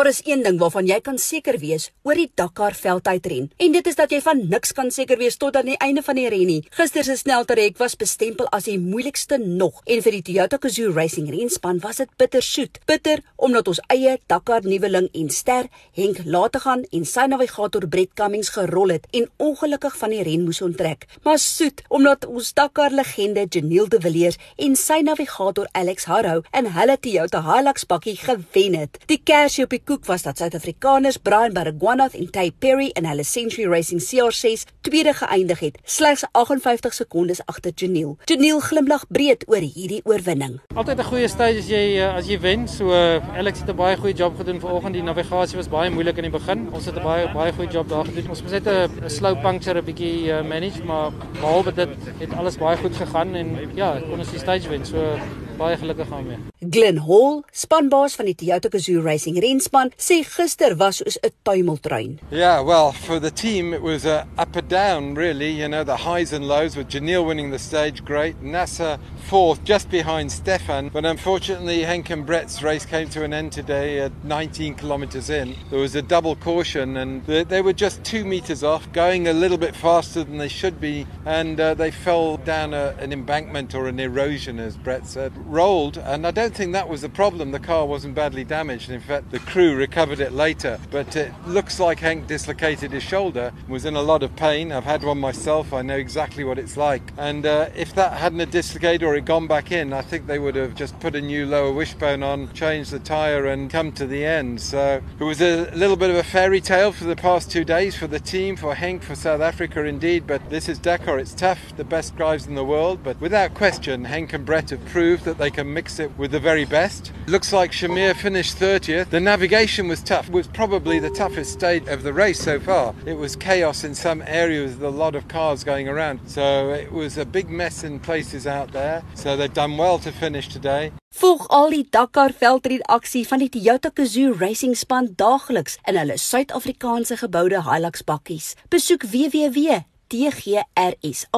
Daar is een ding waarvan jy kan seker wees oor die Dakar veldtydren. En dit is dat jy van niks kan seker wees tot aan die einde van die ren nie. Gister se sneltrek was bestempel as die moeilikste nog en vir die Toyota Gazoo Racing renspan was dit bittersoet. Bitter omdat ons eie Dakar nuweling en ster Henk laat te gaan en sy navigator Brett Cummings gerol het en ongelukkig van die ren moes onttrek. Maar soet omdat ons Dakar legende Janiel de Villiers en sy navigator Alex Harrow in hulle Toyota Hilux bakkie gewen het. Die kersie op die koek was dat Suid-Afrikaners Brian Baragwanath en Tay Perry in hulle Century Racing CR6 tweede geëindig het, slegs 58 sekondes agter Janiel. Janiel glimlag breed oor hierdie oorwinning. Altyd 'n goeie stage as jy eh, as jy wen. So eh, Alex het 'n baie goeie job gedoen vanoggend. Die navigasie was baie moeilik in die begin. Ons het 'n baie baie goeie job daar gedoen. Ons het 'n slow puncture 'n bietjie uh, manage, maar behalwe dit het alles baie goed gegaan en ja, kon ons die stage wen. So baie gelukkig gaan mee. Glenn Hall, spanbaas van die Toyota Gazoo Racing renspan, sê gister was soos 'n tuimeltrein. Yeah, well, for the team it was a up and down really, you know, the highs and lows with Janelle winning the stage great, NASA fourth just behind Stefan, but unfortunately Henk and Brett's race came to an end today at 19 kilometers in. There was a double caution and they, they were just 2 meters off, going a little bit faster than they should be and uh, they fell down a, an embankment or an erosion as Brett said rolled, and I don't think that was the problem. The car wasn't badly damaged. and In fact, the crew recovered it later. But it looks like Hank dislocated his shoulder, was in a lot of pain. I've had one myself. I know exactly what it's like. And uh, if that hadn't dislocated or it gone back in, I think they would have just put a new lower wishbone on, changed the tyre, and come to the end. So it was a little bit of a fairy tale for the past two days for the team, for Henk, for South Africa indeed. But this is Dakar. It's tough, the best drives in the world. But without question, Henk and Brett have proved that they can mix it with the very best. Looks like Shamir finished 30th. The navigation was tough. It was probably the toughest stage of the race so far. It was chaos in some areas with a lot of cars going around. So it was a big mess in places out there. So they've done well to finish today. Volg al die Dakar veldrit aksie van die Toyota Gazoo Racing span daagliks in hulle Suid-Afrikaanse geboude Hilux bakkies. Besoek www tgrsa.co.za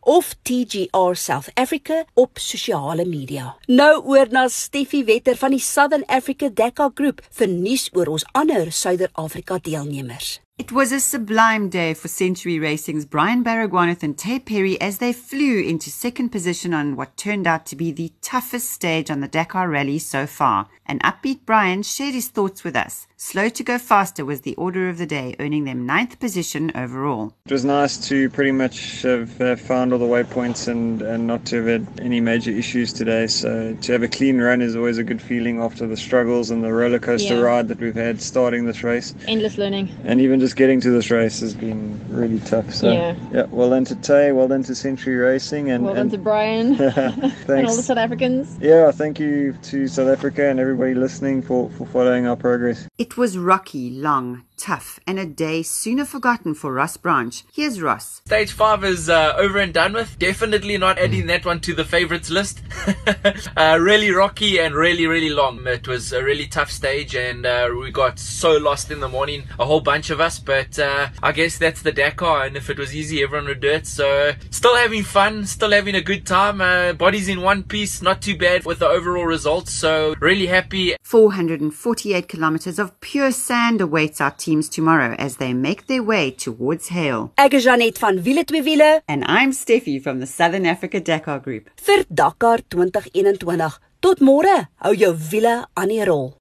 of TGR South Africa op sosiale media. Nou oor na Steffie Wetter van die Southern Africa Dakar Group vir nuus oor ons ander Suider-Afrika deelnemers. It was a sublime day for Century Racing's Brian Baragwanath and Tay Perry as they flew into second position on what turned out to be the toughest stage on the Dakar Rally so far. An upbeat Brian shared his thoughts with us. Slow to go faster was the order of the day, earning them ninth position overall. It was nice to pretty much have uh, found all the waypoints and, and not to have had any major issues today. So to have a clean run is always a good feeling after the struggles and the roller coaster Yeah. ride that we've had starting this race. Endless learning. And even just getting to this race has been really tough. So Yeah. well done to Tay, well done to Century Racing and, Well done and to Brian and thanks. all the South Africans. yeah, thank you to South Africa and everybody listening for, for following our progress. It was rocky, long, tough, and a day sooner forgotten for Ross Branch. Here's Ross. Stage five is uh, over and done with. Definitely not adding that one to the favorites list. uh, really rocky and really, really long. It was a really tough stage, and uh, we got so lost in the morning, a whole bunch of us. But uh, I guess that's the Dakar, and if it was easy, everyone would do it. So still having fun, still having a good time. Uh, bodies in one piece, not too bad with the overall results. So really happy 448 kilometers of pure sand awaits our teams tomorrow as they make their way towards Hale. Ek is Janet van Wiele twee wiele And I'm Steffi from the Southern Africa Dakar Group. vir Dakar 2021. Tot môre. Hou jou wiele aan die rol.